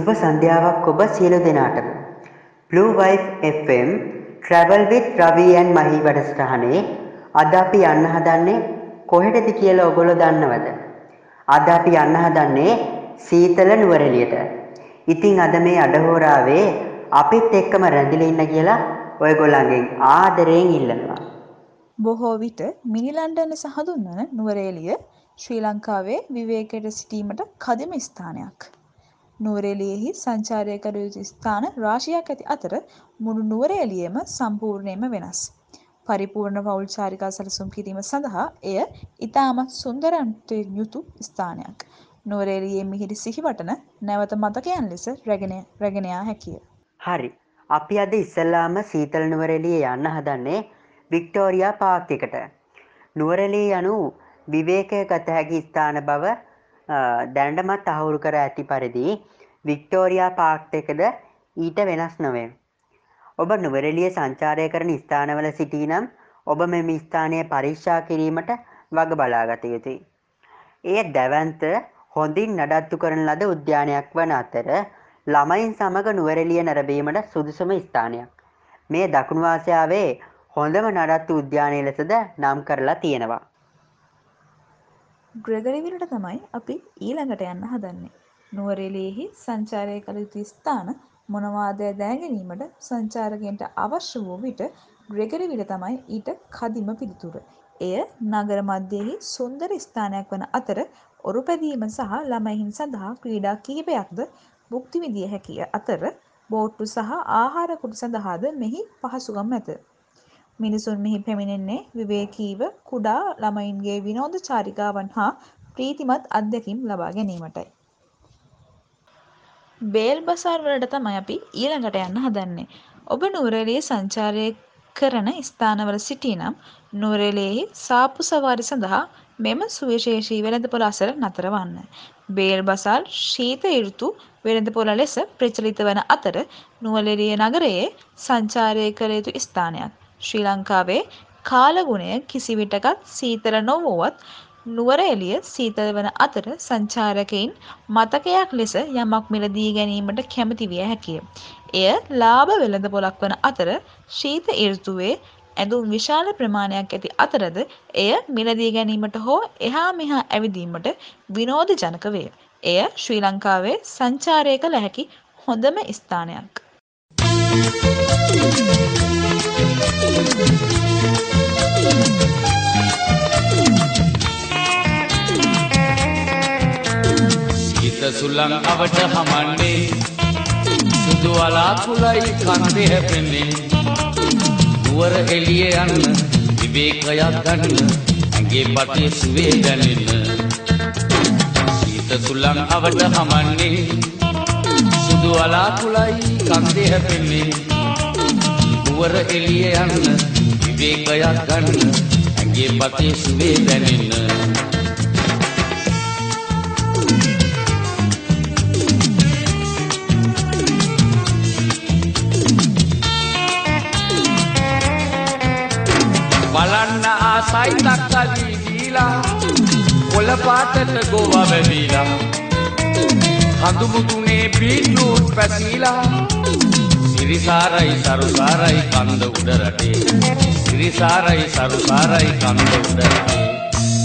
සුබ සන්ධ්‍යාවක් ඔබ සියලු දෙනාටම. Blue Wife FM Travel with Ravi and Mahi වැඩසටහනේ අද අපි යන්න හදන්නේ කොහෙටද කියලා ඔයගොල්ලෝ දන්නවද? අද අපි යන්න හදන්නේ සීතල නුවරඑළියට. ඉතින් අද මේ අඩහෝරාවේ අපිත් එක්කම රැඳිලා ඉන්න කියලා ඔයගොල්ලන්ගෙන් ආදරයෙන් ඉල්ලනවා. බොහෝ විට මිනි ලන්ඩන සහ හඳුන්වන නුවරඑළිය ශ්‍රී ලංකාවේ විවේකයට සිටීමට කදිම ස්ථානයක්. නුවරඑළියෙහි සංචාරය කළ යුතු ස්ථාන රාශියක් ඇති අතර මුළු නුවරඑළියම සම්පූර්ණයෙන්ම වෙනස්. පරිපූර්ණ පවුල් චාරිකා සැලසුම් කිරීම සඳහා එය ඉතාමත් සුන්දරත්වයෙන් යුතු ස්ථානයක්. නුවරඑළියේ මිහිරි සිහිවටන නැවත මතකයන් ලෙස රැගෙන යා හැකිය. හරි. අපි අද ඉස්සෙල්ලාම සීතල නුවරඑළියේ යන්න හදන්නේ වික්ටෝරියා පාර්ක් එකට. නුවරඑළිය යනු විවේකය ගත හැකි ස්ථාන බව දැනටමත් අහුරු කර ඇති පරිදි වික්ටෝරයා පාක්ට එකද ඊට වෙනස් නොවේ. ඔබ නුවරලිය සංචාරය කරන ස්ථානවල සිටී නම් ඔබ මෙම ස්ථානය පරීක්ෂා කිරීමට වග බලාගත යුතුයි. එය දැවන්ත හොඳින් නඩත්තු කරන ලද උද්‍යානයක් වන අතර ළමයින් සමඟ නුවරලිය නැරබීමට සුදුසුම ස්ථානයක්. මේ දකුණුවාසයාවේ හොඳම නඩත්තු උද්‍යානය ලෙසද නම් කරලා තියෙනවා. ග්‍රෙගරිවිලට තමයි අපි ඊළඟට යන්න හදන්නේ. නුවරඑළියෙහි සංචාරය කළ යුතු ස්ථාන මොනවාද දැනගැනීමට සංචාරකයන්ට අවශ්‍ය වූ විට ග්‍රෙගරිවිල තමයි ඊට කදිම පිළිතුර. එය නගර මධ්‍යයෙහි සුන්දර ස්ථානයක් වන අතර ඔරු පැදීම සහ ළමයින් සඳහා ක්‍රීඩා කිහිපයක්ද භුක්ති විඳිය හැකිය අතර බෝට්ටු සහ ආහාර කුටි සඳහාද මෙහි පහසුකම් ඇත. මිනිසුන් මෙහි පැමිණෙන්නේ විවේකීව කුඩා ළමයින්ගේ විනෝද චාරිකාවන් හා ප්‍රීතිමත් අත්දැකීම් ලබා ගැනීමටයි. බේල් බසාර් වලට තමයි අපි ඊළඟට යන්න හදන්නේ. ඔබ නුවරඑළියේ සංචාරය කරන ස්ථානවල සිටිනම් නුවරඑළියෙහි සාප්පු සවාරි සඳහා මෙම සුවිශේෂී වෙළඳපොළ අසල නතර වන්න. බේල් බසාර් ශීත ඍතු වෙළඳපොළ ලෙස ප්‍රචලිත වන අතර නුවරඑළිය නගරයේ සංචාරය කළ යුතු ස්ථානයක්. ශ්‍රී ලංකාවේ කාලගුණය කිසිවිටකත් සීතල නොවුවත් නුවරඑළිය සීතල වන අතර සංචාරකයින් මතකයක් ලෙස යමක් මිලදී ගැනීමට කැමති විය හැකිය. එය ලාභ වෙළඳපොළක් වන අතර ශීත ඍතුවේ ඇඳුම් විශාල ප්‍රමාණයක් ඇති අතරද එය මිලදී ගැනීමට හෝ එහා මෙහා ඇවිදීමට විනෝද ජනක වේ. එය ශ්‍රී ලංකාවේ සංචාරය කළ හැකි හොඳම ස්ථානයක්. හිත සුළං අවට හමන්නේ. සුදු අලාකුලයි කන්දේ හැපෙන්නේ. නුවර එළිය යන්න විවේකයක් ගන්න ඇඟේ පටේ සුවේ දැනෙන්න. හිත සුළං අවට හමන්නේ. සුදු අලාකුලයි කන්දේ හැපෙන්නේ. නුවර එළිය යන්න විවේකයක් ගන්න ඇගේ පතේ සුවේ දැනෙන්න. බලන්න ආසයි තක්කලි දීලා කොළ පාටට ගෝවා වැදීලා හඳුමුදුනේ බීට්‍රූට් පැසීලා සිරිසාරයි සරුසාරයි කන්ද උඩ රටේ සිරිසාරයි සරුසාරයි කන්ද උඩ රටේ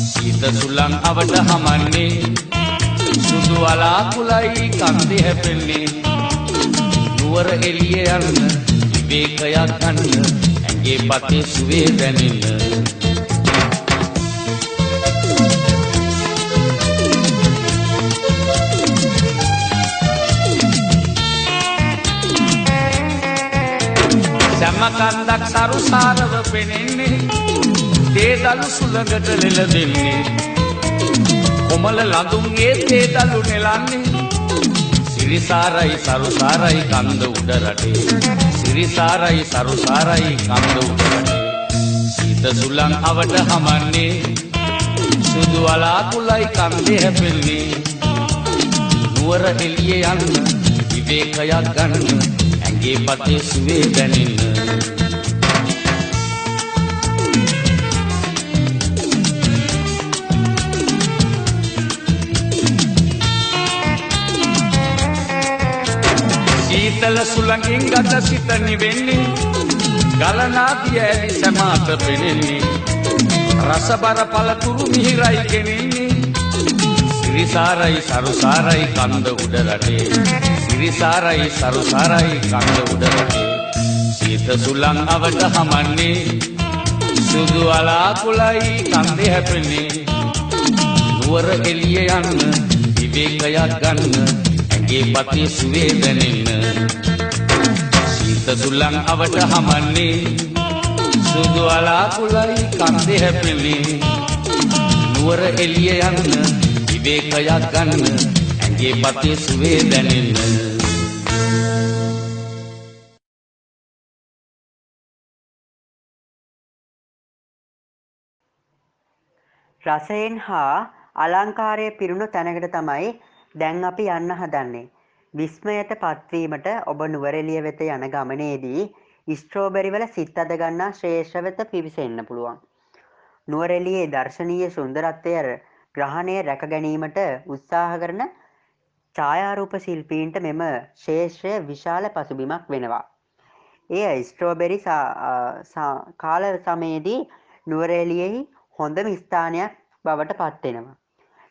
සීත සුළං අවට හමන්නේ. සුදු අලාකුලයි කන්දේ හැපෙන්නේ. නුවර එළිය යන්න විවේකයක් ගන්න. ඇඟේ පතේ සුවේ දැනෙන්න. ගඳක් සරුසාරව පෙනෙන්නේ. තේදලු සුළඟට ලෙල දෙන්නේ. කොමල ලඳුන් ඒ තේදලු නෙලන්නේ. සිරිසාරයි සරුසාරයි කන්ද උඩ රටේ. සිරිසාරයි සරුසාරයි කන්ද උඩ රටේ. සීත සුළං අවට හමන්නේ. සුදු අලාකුලයි කන්දේ හැපෙන්නේ. නුවර එළියේ යන්න විවේකයක් ගන්න. ඇගේ පතේ සුවේ දැනෙන්න. සීතල සුළඟින් ගත සිත නිවෙන්නේ ගලනාදිය ඇලි සැමාට පෙනෙන්නේ. රසබර පළතුරු මිහිරයි ගෙනෙන්නේ. සිරිසාරයි සරුසාරයි කන්ද උඩ රටේ. සිරිසාරයි සරුසාරයි කන්ද උඩ රටේ සීත සුළං අවට හමන්නේ. සුදු අලාකුලයි කන්දේ හැපෙන්නේ. නුවර එළිය යන්න විවේකයක් ගන්න ඇගේ පතේ සුවේ දැනෙන්න. සීත සුළං අවට හමන්නේ. සුදු අලාකුලයි කන්දේ හැපෙන්නේ. නුවර එළිය යන්න විවේකයක් ගන්න ඇගේ පතේ සුවේ දැනෙන්න රසයෙන් හා අලංකාරය පිරුණු තැනකට තමයි දැන් අපි යන්න හදන්නේ. විස්මයට පත්වීමට ඔබ නුවරෙලිය වෙත යන ගමනේදී ස්ට්‍රෝබෙරි වල සිත් අද ගන්නා ශ්‍රේෂ්ඨ වෙත පිවිසෙන්න පුළුවන්. නුවරෙලියේ දර්ශනීය සුන්දරත්වය ග්‍රහණය රැක ගැනීමට උත්සාහ කරන ඡායාරූප ශිල්පීන්ට මෙම ශේෂ්ත්‍රය විශාල පසුබිමක් වෙනවා. එය ස්ට්‍රෝබෙරි කාල සමයේදී නුවරේලියෙහි හොඳම ස්ථානයක් බවට පත්වෙනවා.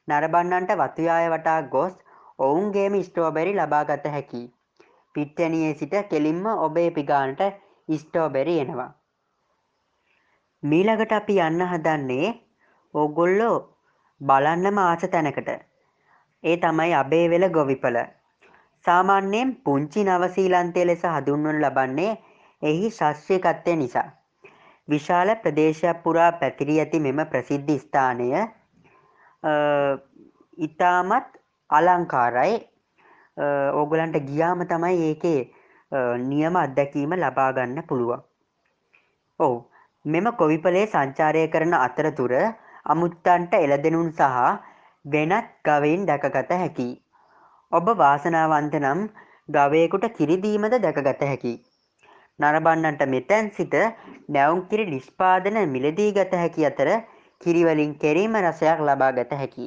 නරබන්නන්ට වතුයාය වටා ගොස් ඔවුන්ගේම ස්ටෝබෙරි ලබාගත හැකි. පිට්ටනියේ සිට කෙලින්ම ඔබේ පිගානට ස්ටෝබෙරි එනවා. මීළඟට අපි යන්න හදන්නේ ඕගොල්ලෝ බලන්නම ආස තැනකට. ඒ තමයි අබේ වෙල ගොවිපල. සාමාන්‍යයෙන් පුංචි නවසීලන්තය ලෙස හඳුන්වනු ලබන්නේ එහි ශස්ත්‍රීකත්වය නිසා. විශාල ප්‍රදේශයක් පුරා පැතිරී ඇති මෙම ප්‍රසිද්ධ ස්ථානය ඉතාමත් අලංකාරයි ඕගලන්ට ගියාම තමයි ඒකේ නියම අත්දැකීම ලබාගන්න පුළුවන් ඔවු මෙම කොවිපලේ සංචාරය කරන අතරතුර අමුත්තන්ට එළදෙනුන් සහ වෙනත් ගවයින් දැකගත හැකි ඔබ වාසනාවන්ත නම් ගවයකුට කිරිදීමද දැකගත හැකි නරබන්නන්ට මෙතැන් සිට නැවුම් කිරි නිෂ්පාදන මිලදී ගත හැකි අතර කිරිවලින් කෙරීම රසයක් ලබා ගත හැකි.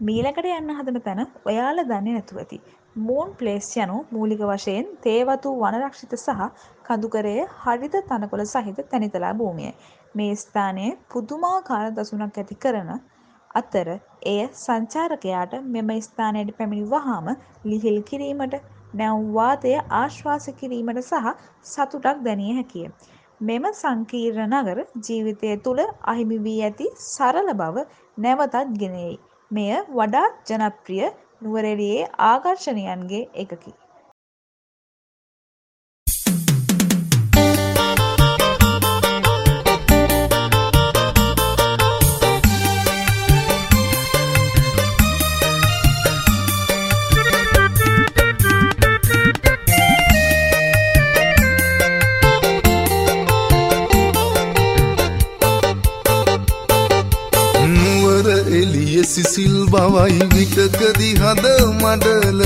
මීලකට යන්න හදන තැන ඔයාල දන්නේ නැතුව ඇති. මූන් ප්ලේස් යනු මූලික වශයෙන් තේවතු වනරක්ෂිත සහ කඳුකරය හරිත තනකොළ සහිත තැනිතලා භූමියයි. මේ ස්ථානයේ පුදුමාකාර දසුනක් ඇති කරන අතර එය සංචාරකයාට මෙම ස්ථානයට පැමිණි වහාම ලිහිල් කිරීමට නැව්වාතය ආශ්වාස කිරීමට සහ සතුටක් දැනිය හැකිය. මෙම සංකීර්ණ නගර ජීවිතය තුළ අහිමි වී ඇති සරල බව නැවතත් ගෙනෙයි. මෙය වඩාත් ජනප්‍රිය නුවරඑළියේ ආකර්ෂණයන්ගේ එකකි. සිසිල් බවයි විටකදි හද මඩල.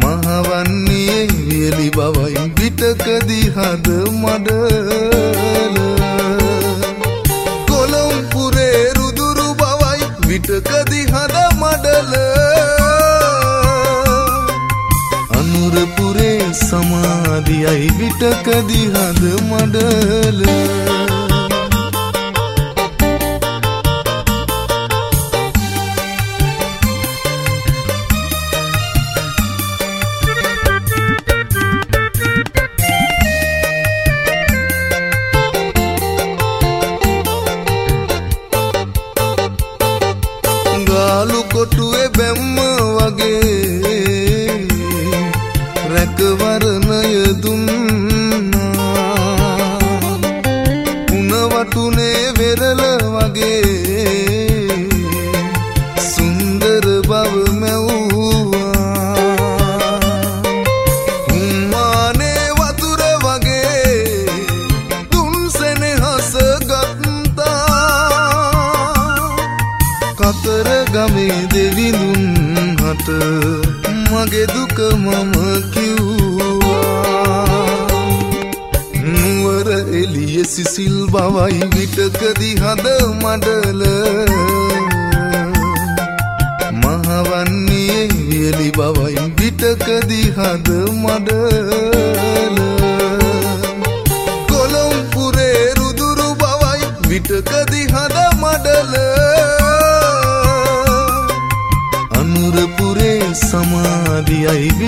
මහවන්නේ වියලි බවයි විටකදි හද මඩල. කොළොම්පුරේ රුදුරු බවයි විටකදි හද මඩල. අනුරපුරේ සමාධියයි විටකදි හද මඩල.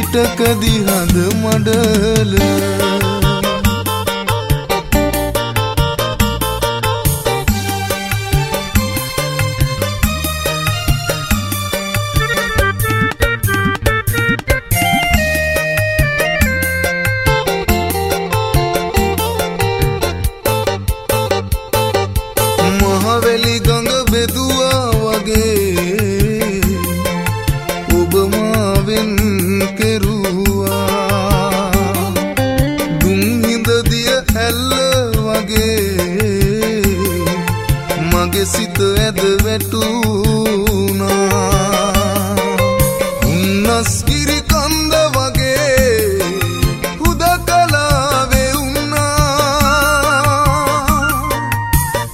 සමාධියයි විටකදි හද මඩල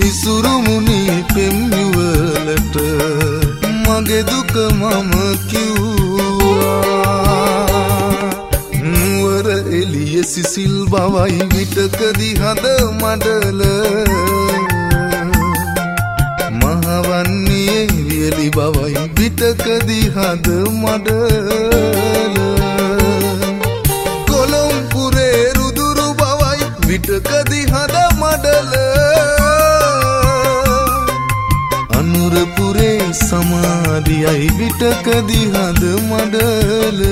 ඉසුරුමුණි පෙම්යුවලට මගේ දුක මම කිව්වා. නුවර එලිය සිසිල් බවයි විටකදි හද මඩල. මහවන්නේ වියලි බවයි විටකදි හද මඩල. කොළොම්පුරේ රුදුරු බවයි විටකදි හද මඩල. සමාධියයි විටකදි හද මඩල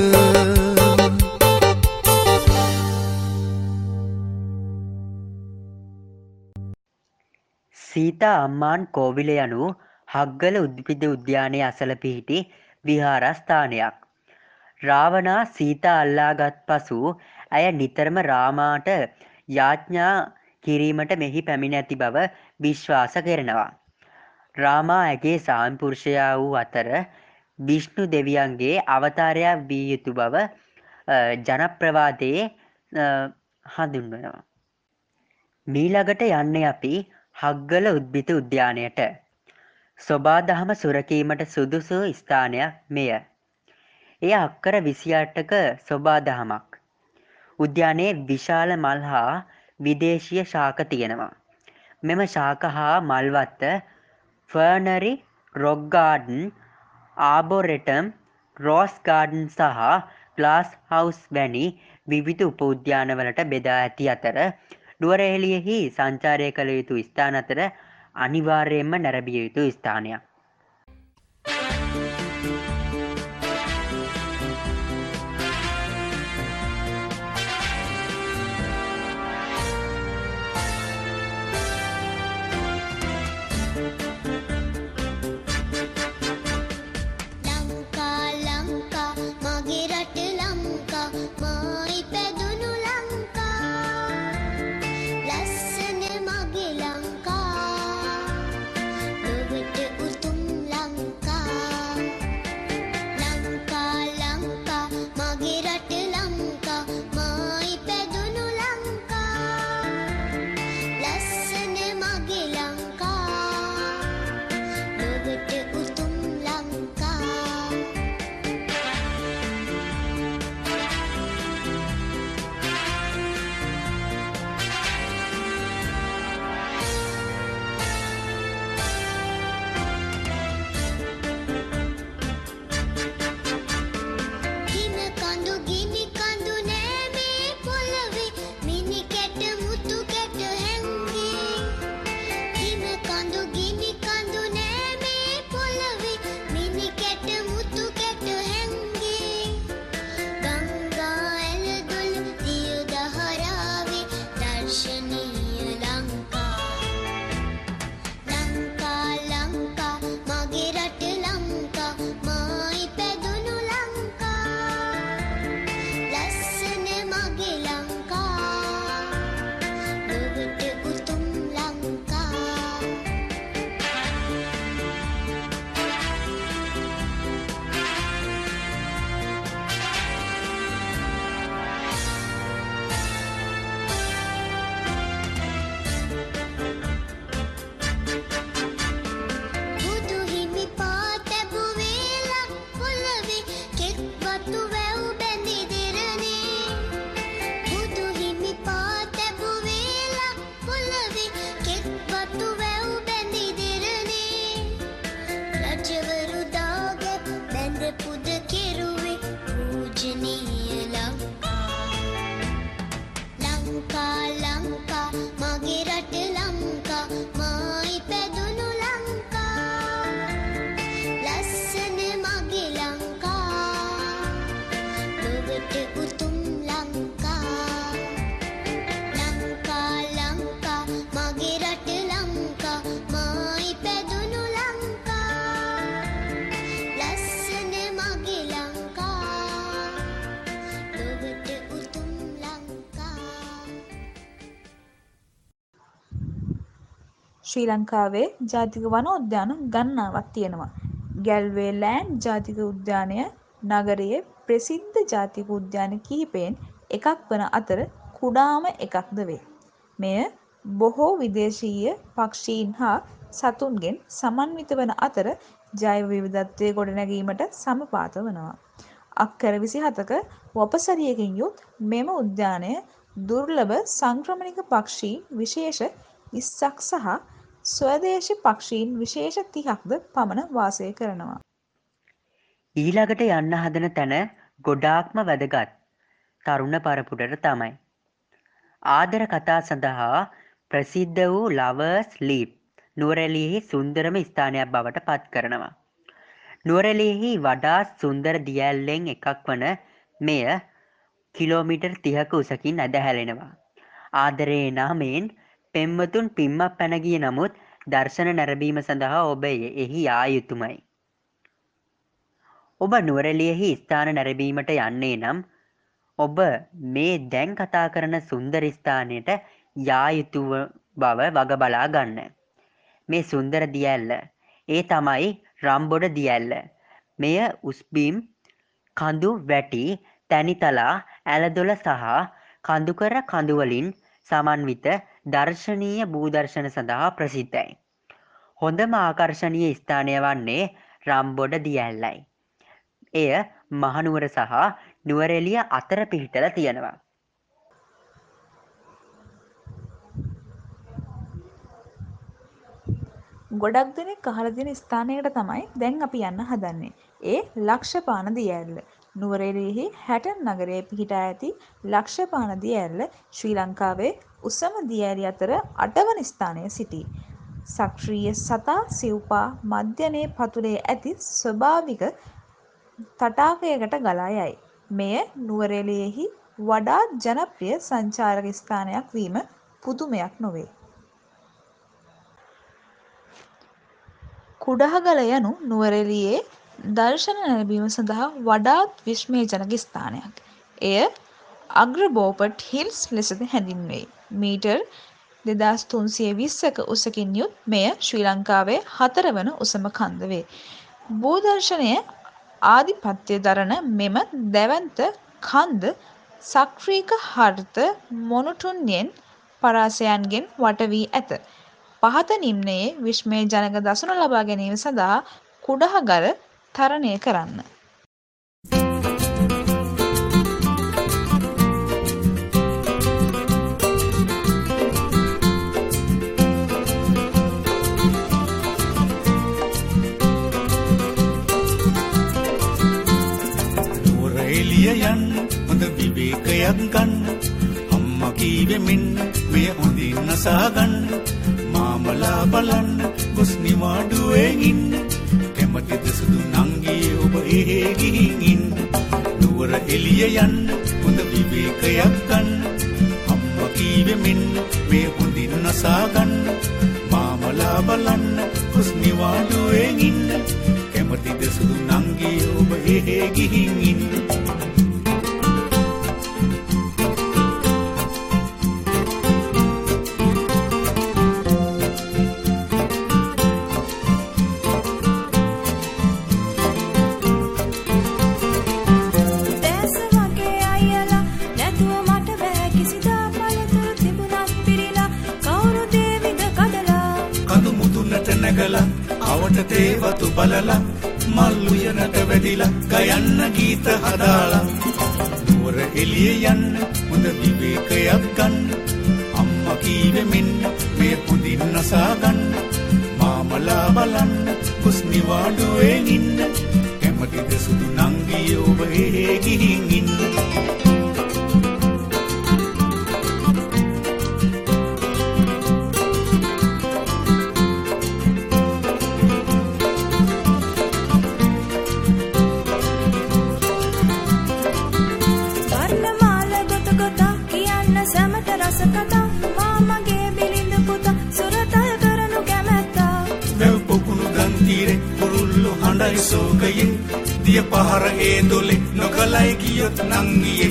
සීතා අම්මාන් කෝවිල යනු හග්ගල උද්පිද උද්‍යානය අසල පිහිටි විහාරස්ථානයක්. රාවනා සීතා අල්ලාගත් පසු ඇය නිතරම රාමාට යාඥා කිරීමට මෙහි පැමිණ ඇති බව විශ්වාස කරනවා. රාමා ඇගේ සාම්පුරුෂයා වූ අතර විෂ්ණු දෙවියන්ගේ අවතාරයක් වී යුතු බව අ, ජනප්‍රවාදයේ අ, හඳුන්වනවා. මීළඟට යන්නේ අපි හග්ගල උද්භිත උද්‍යානයට. ස්වබාදහම සුරකීමට සුදුසු ස්ථානයක් මෙය. එය අක්කර විසිඅටක ස්වබාදහමක්. උද්‍යානයේ විශාල මල් හා විදේශීය ශාක තියෙනවා. මෙම ශාක හා Malwatta fernery rock garden arboretum rose garden සහ ග්ලාස් හවස් වැනි විවිධ උප උද්‍යානවලට බෙදා ඇති අතර නුවරඑළියෙහි සංචාරය කළ යුතු ස්ථාන අතර අනිවාර්යයෙන්ම නැරඹිය යුතු ස්ථානයක්. ශ්‍රී ලංකාවේ ජාතික වනෝද්‍යාන ගණනාවක් තියෙනවා. ගැල්වේ ලෑන්ඩ් ජාතික උද්‍යානය නගරයේ ප්‍රසිද්ධ ජාතික උද්‍යාන කිහිපයෙන් එකක් වන අතර කුඩාම එකක්ද වේ. මෙය බොහෝ විදේශීය පක්ෂීන් හා සතුන්ගෙන් සමන්විත වන අතර ජෛව විවිධත්වය ගොඩනැගීමට සමපාත වනවා. අක්කර විසි හතක වපසරියකින් යුත් මෙම උද්‍යානය දුර්ලභ සංක්‍රමණික පක්ෂීන් විශේෂ විස්සක් සහ ස්වදේශ පක්ෂීන් විශේෂ තිහක්ද පමණ වාසය කරනවා. ඊළඟට යන්න හදන තැන ගොඩාක්ම වැදගත් තරුණ පරපුටට තමයි. ආදර කතා සඳහා ප්‍රසිද්ධ වූ ලවර්ස් ලීප් නුවරැලියෙහි සුන්දරම ස්ථානයක් බවට පත් කරනවා. නුවරැලියෙහි වඩා සුන්දර දියැල්ලෙන් එකක් වන මෙය කිලෝමිටර් තිහක උසකින් ඇදහැලෙනවා. ආදරයේ නාමයෙන් පෙම්වතුන් පිම්මක් පැනගිය නමුත් දර්ශන නැරබීම සඳහා ඔබ එහි යා යුතුමයි. ඔබ නුවරලියෙහි ස්ථාන නැරබීමට යන්නේ නම් ඔබ මේ දැන් කතා කරන සුන්දර ස්ථානයට යා යුතුව බව වග බලා ගන්න. මේ සුන්දර දියැල්ල ඒ තමයි රම්බොඩ දියැල්ල. මෙය උස්බීම් කඳු වැටි තැනිතලා ඇලදොල සහ කඳුකර කඳුවලින් සමන්විත දර්ශනීය භූදර්ශන සඳහා ප්‍රසිද්ධයි. හොඳම ආකර්ශණීය ස්ථානය වන්නේ රම්බොඩ දියැල්ලයි. එය මහනුවර සහ නුවරෙලිය අතර පිහිටල තියෙනවා. ගොඩක් දෙනෙක් අහලා තියෙන ස්ථානයකට තමයි දැන් අපි යන්න හදන්නේ. ඒ ලක්ෂපාන දියඇල්ල. නුවරඑළියෙහි හැටන් නගරයේ පිහිටා ඇති ලක්ෂපාන දියඇල්ල ශ්‍රී ලංකාවේ උසම දියඇලි අතර අටවන ස්ථානයේ සිටී. සක්‍රීය සතා සිව්පා මධ්‍යනයේ පතුලේ ඇති ස්වභාවික තටාකයකට ගලා යයි. මෙය නුවරඑළියෙහි වඩාත් ජනප්‍රිය සංචාරක ස්ථානයක් වීම පුදුමයක් නොවේ. කුඩහගල යනු නුවරඑළියේ දර්ශන නැරඹීම සඳහා වඩාත් විස්මයජනක ස්ථානයක්. එය අග්‍රබෝපට් හිල්ස් ලෙසද හැඳින්වෙයි. මීටර් දෙදස් තුන්සිය විස්සක උසකින් යුත් මෙය ශ්‍රී ලංකාවේ හතරවන උසම කන්ද වේ. භූදර්ශනය ආධිපත්‍යය දරන මෙම දැවන්ත කන්ද සක්‍රීක හර්ත මොනුටුන්යෙන් පරාසයන්ගෙන් වට වී ඇත. පහත නිම්නයේ විශ්මය ජනක දසුන ලබා ගැනීම සඳහා කුඩහගල තරණය කරන්න. නුවර එළිය යන්න හොඳ විවේකයක් ගන්න. අම්ම කීවෙ මෙන්න මෙය හොඳින් නසා ගන්න. මාමලා බලන්න ගොස් නිවාඩුවේ ඉන්න. කැමතිද සුදු නංගී ඔබ එහෙ ගිහින් ඉන්න. නුවර එළිය යන්න හොඳ විවේකයක් ගන්න. අම්ම කීවෙ මෙන්න මෙය හොඳින් නසා ගන්න. මාමලා බලන්න ගොස් නිවාඩුවේ ඉන්න. කැමතිද සුදු නංගී ඔබ එහෙ ගිහින් ඉන්න? උයනට වැදිලා ගයන්න ගීත හදාලා. தங்கிய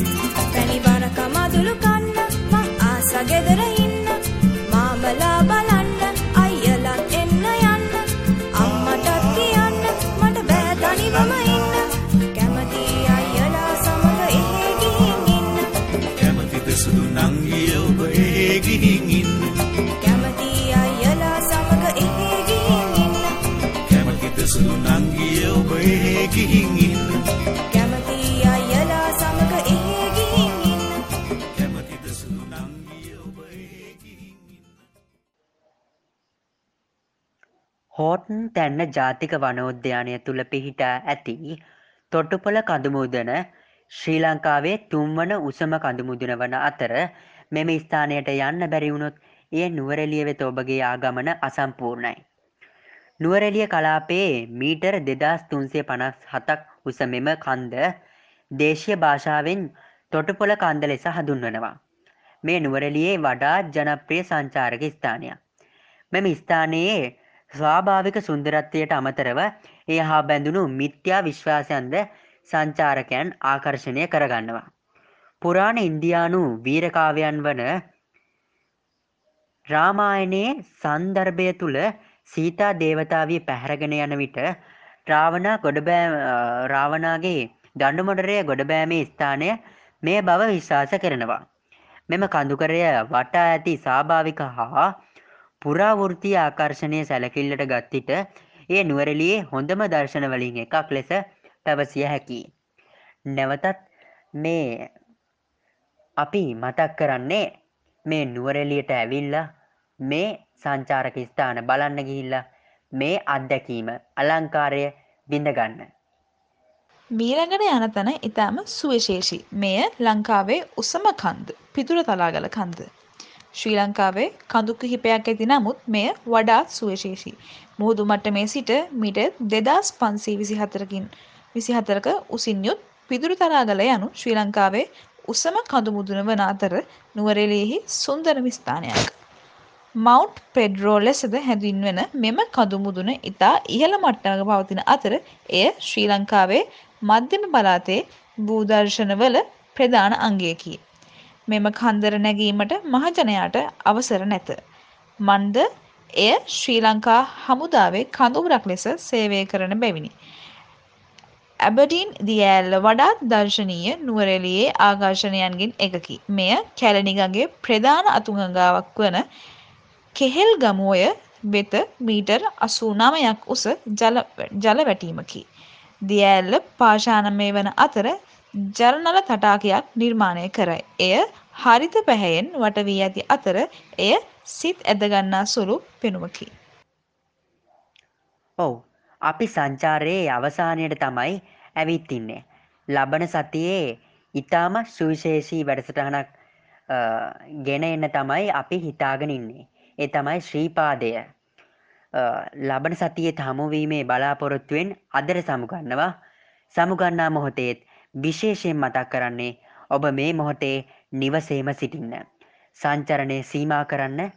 හෝටන් තැන්න ජාතික වනෝද්‍යානය තුළ පිහිටා ඇති තොටුපොළ කඳුමුදන ශ්‍රී ලංකාවේ තුන්වන උසම කඳුමුදුන වන අතර මෙම ස්ථානයට යන්න බැරිවුණොත් එය නුවරෙලිය වෙත ඔබගේ ආගමන අසම්පූර්ණයි. නුවරෙලිය කලාපයේ මීටර් දෙදස් තුන්සේ පනස් හතක් උස මෙම කන්ද දේශය භාෂාවෙන් තොටුපොළ කන්ද ලෙස හඳුන්වනවා. මේ නුවරෙලියේ වඩා ජනප්‍රිය සංචාරක ස්ථානයක්. මෙම ස්ථානයේ ස්වාභාවික සුන්දරත්වයට අමතරව ඒ හා බැඳුණු මිත්‍යා විශ්වාසයන්ද සංචාරකයන් ආකර්ශණය කරගන්නවා. පුරාණ ඉන්දයානු වීරකාවයන් වන රාමායනයේ සන්දර්භය තුළ සීතා දේවතාවී පැහැරගෙන යන විට රාවණ ගොඩබෑ රාවණගේ දඩුමොඩරය ගොඩබෑමේ ස්ථානය මේ බව විශ්වාස කරනවා. මෙම කඳුකරය වටා ඇති සාභාවික හා පුරාවෘතිය ආකර්ශණය සැලකිල්ලට ගත්තිට ඒ නුවරලියේ හොඳම දර්ශනවලින් එකක් ලෙස පැවසිය හැකි. නැවතත් මේ අපි මතක් කරන්නේ මේ නුවරෙලියට ඇවිල්ල මේ සංචාරක ස්ථාන බලන්න ගිහිල්ල මේ අත්දැකීම අලංකාරය බිඳගන්න. මීළඟට යන තැන ඉතාම සුවිශේෂී. මෙය ලංකාවේ උසම කන්ද පිදුර තලාගල කන්ද. ශ්‍රී ලංකාවේ කඳු කිහිපයක් ඇති නමුත් මෙය වඩාත් සුවිශේෂී. මුහුදු මට්ටමේ සිට මිට දෙදස් පන්සී විසි හතරකින් විසි හතරක උසින් යුත් පිදුරු තලාගල යනු ශ්‍රී ලංකාවේ උසම කඳු මුදුන වන අතර නුවරෙලියෙහි සුන්දරම ස්ථානයක්. මවුන්ට් පෙඩ්රෝ ලෙසද හැඳින්වෙන මෙම කඳුමුදුන ඉතා ඉහළ මට්ටමක පවතින අතර එය ශ්‍රී ලංකාවේ මධ්‍යම පළාතේ භූදර්ශනවල ප්‍රධාන අංගයකි. මෙම කන්දර නැගීමට මහජනයාට අවසර නැත. මන්ද එය ශ්‍රී ලංකා හමුදාවේ කඳුරක් ලෙස සේවය කරන බැවිනි. ඇබඩීන් දියඇල්ල වඩාත් දර්ශනීය නුවරෙලියේ ආකර්ශණයන්ගෙන් එකකි. මෙය කැලනිගගේ ප්‍රධාන අතුගඟාවක් වන කෙහෙල් ගමුවය වෙත මීටර් අසූ නමයක් උස ජල වැටීමකි. දියඇල්ල පාශානමය වන අතර ජරනල තටාකයක් නිර්මාණය කරයි. එය හරිත පැහැයෙන් වට වී ඇති අතර එය සිත් ඇදගන්නා සුළු පෙනුමකි. ඔව් අපි සංචාරයේ අවසානයට තමයි ඇවිත් ඉන්නේ. ලබන සතියේ ඉතාම සුවිශේෂී වැඩසටහනක් ගෙන එන්න තමයි අපි හිතාගෙන ඉන්නේ. ඒ තමයි ශ්‍රීපාදය. ලබන සතියේ හමුවීමේ බලාපොරොත්තුවෙන් අදර සමුගන්නවා සමුගන්නා මොහොතේත් විශේෂයෙන් මතක් කරන්නේ ඔබ මේ මොහොතේ නිවසේම සිටින්න. සංචරණය සීමා කරන්න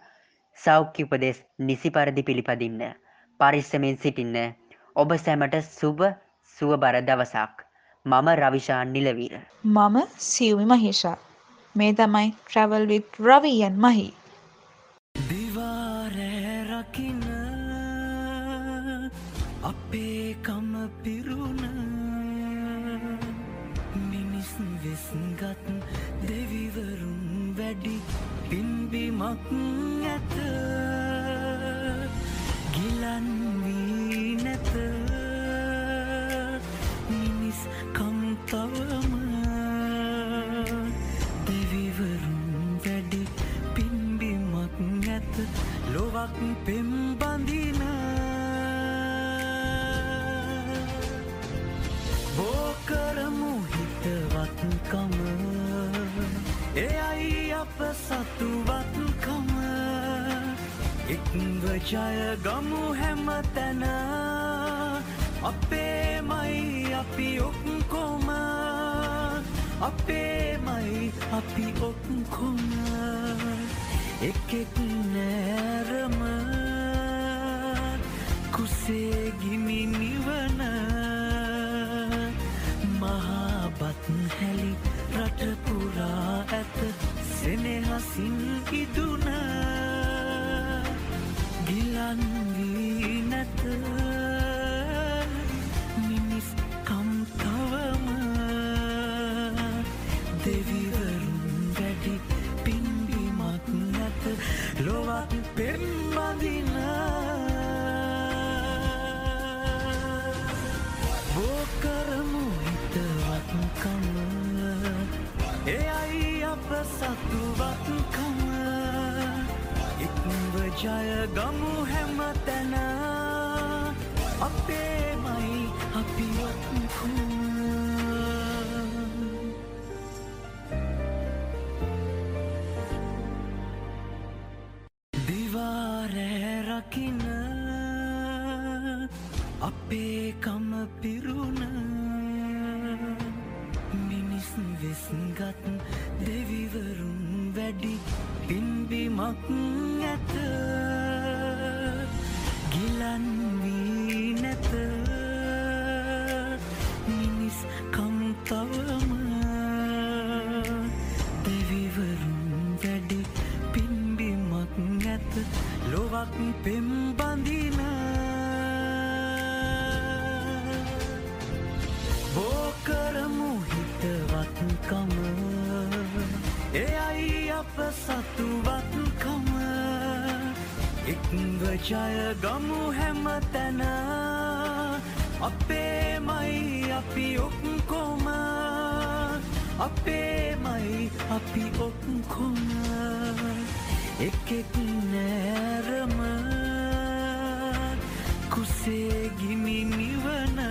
සෞඛ්‍ය උපදෙස් නිසි පරිදි පිළිපදින්න. පරිස්සමෙන් සිටින්න ඔබ සැමට සුබ සුවබර දවසක්. මම රවිශාන් නිලවීර. මම සියුමි මහේෂා. මේ තමයි ට්‍රැවල් විත් රවියන් මහි. දිවාරෑ රකින අපේ කම පිරුණ පින්බිමක් ජය ගමු හැම තැන අපේමයි අපි ඔක්කොම. අපේමයි අපි ඔක්කොම. එකෙක් ගිලන්වී නැත. වෙස්ගත් දෙවිවරුන් වැඩි පින්බිමක් ඇත. ගිලන්වී නැත. මිනිස් කම්තවම දෙවිවරුන් වැඩි පින්බිමක් නැත ලොවක් පෙම්බඳින ජය ගමු හැම තැන. අපේමයි අපි ඔක්කොම. අපේමයි අපි ඔක්කොම. එකෙක් නෑරම. කුසේගිමි නිවන.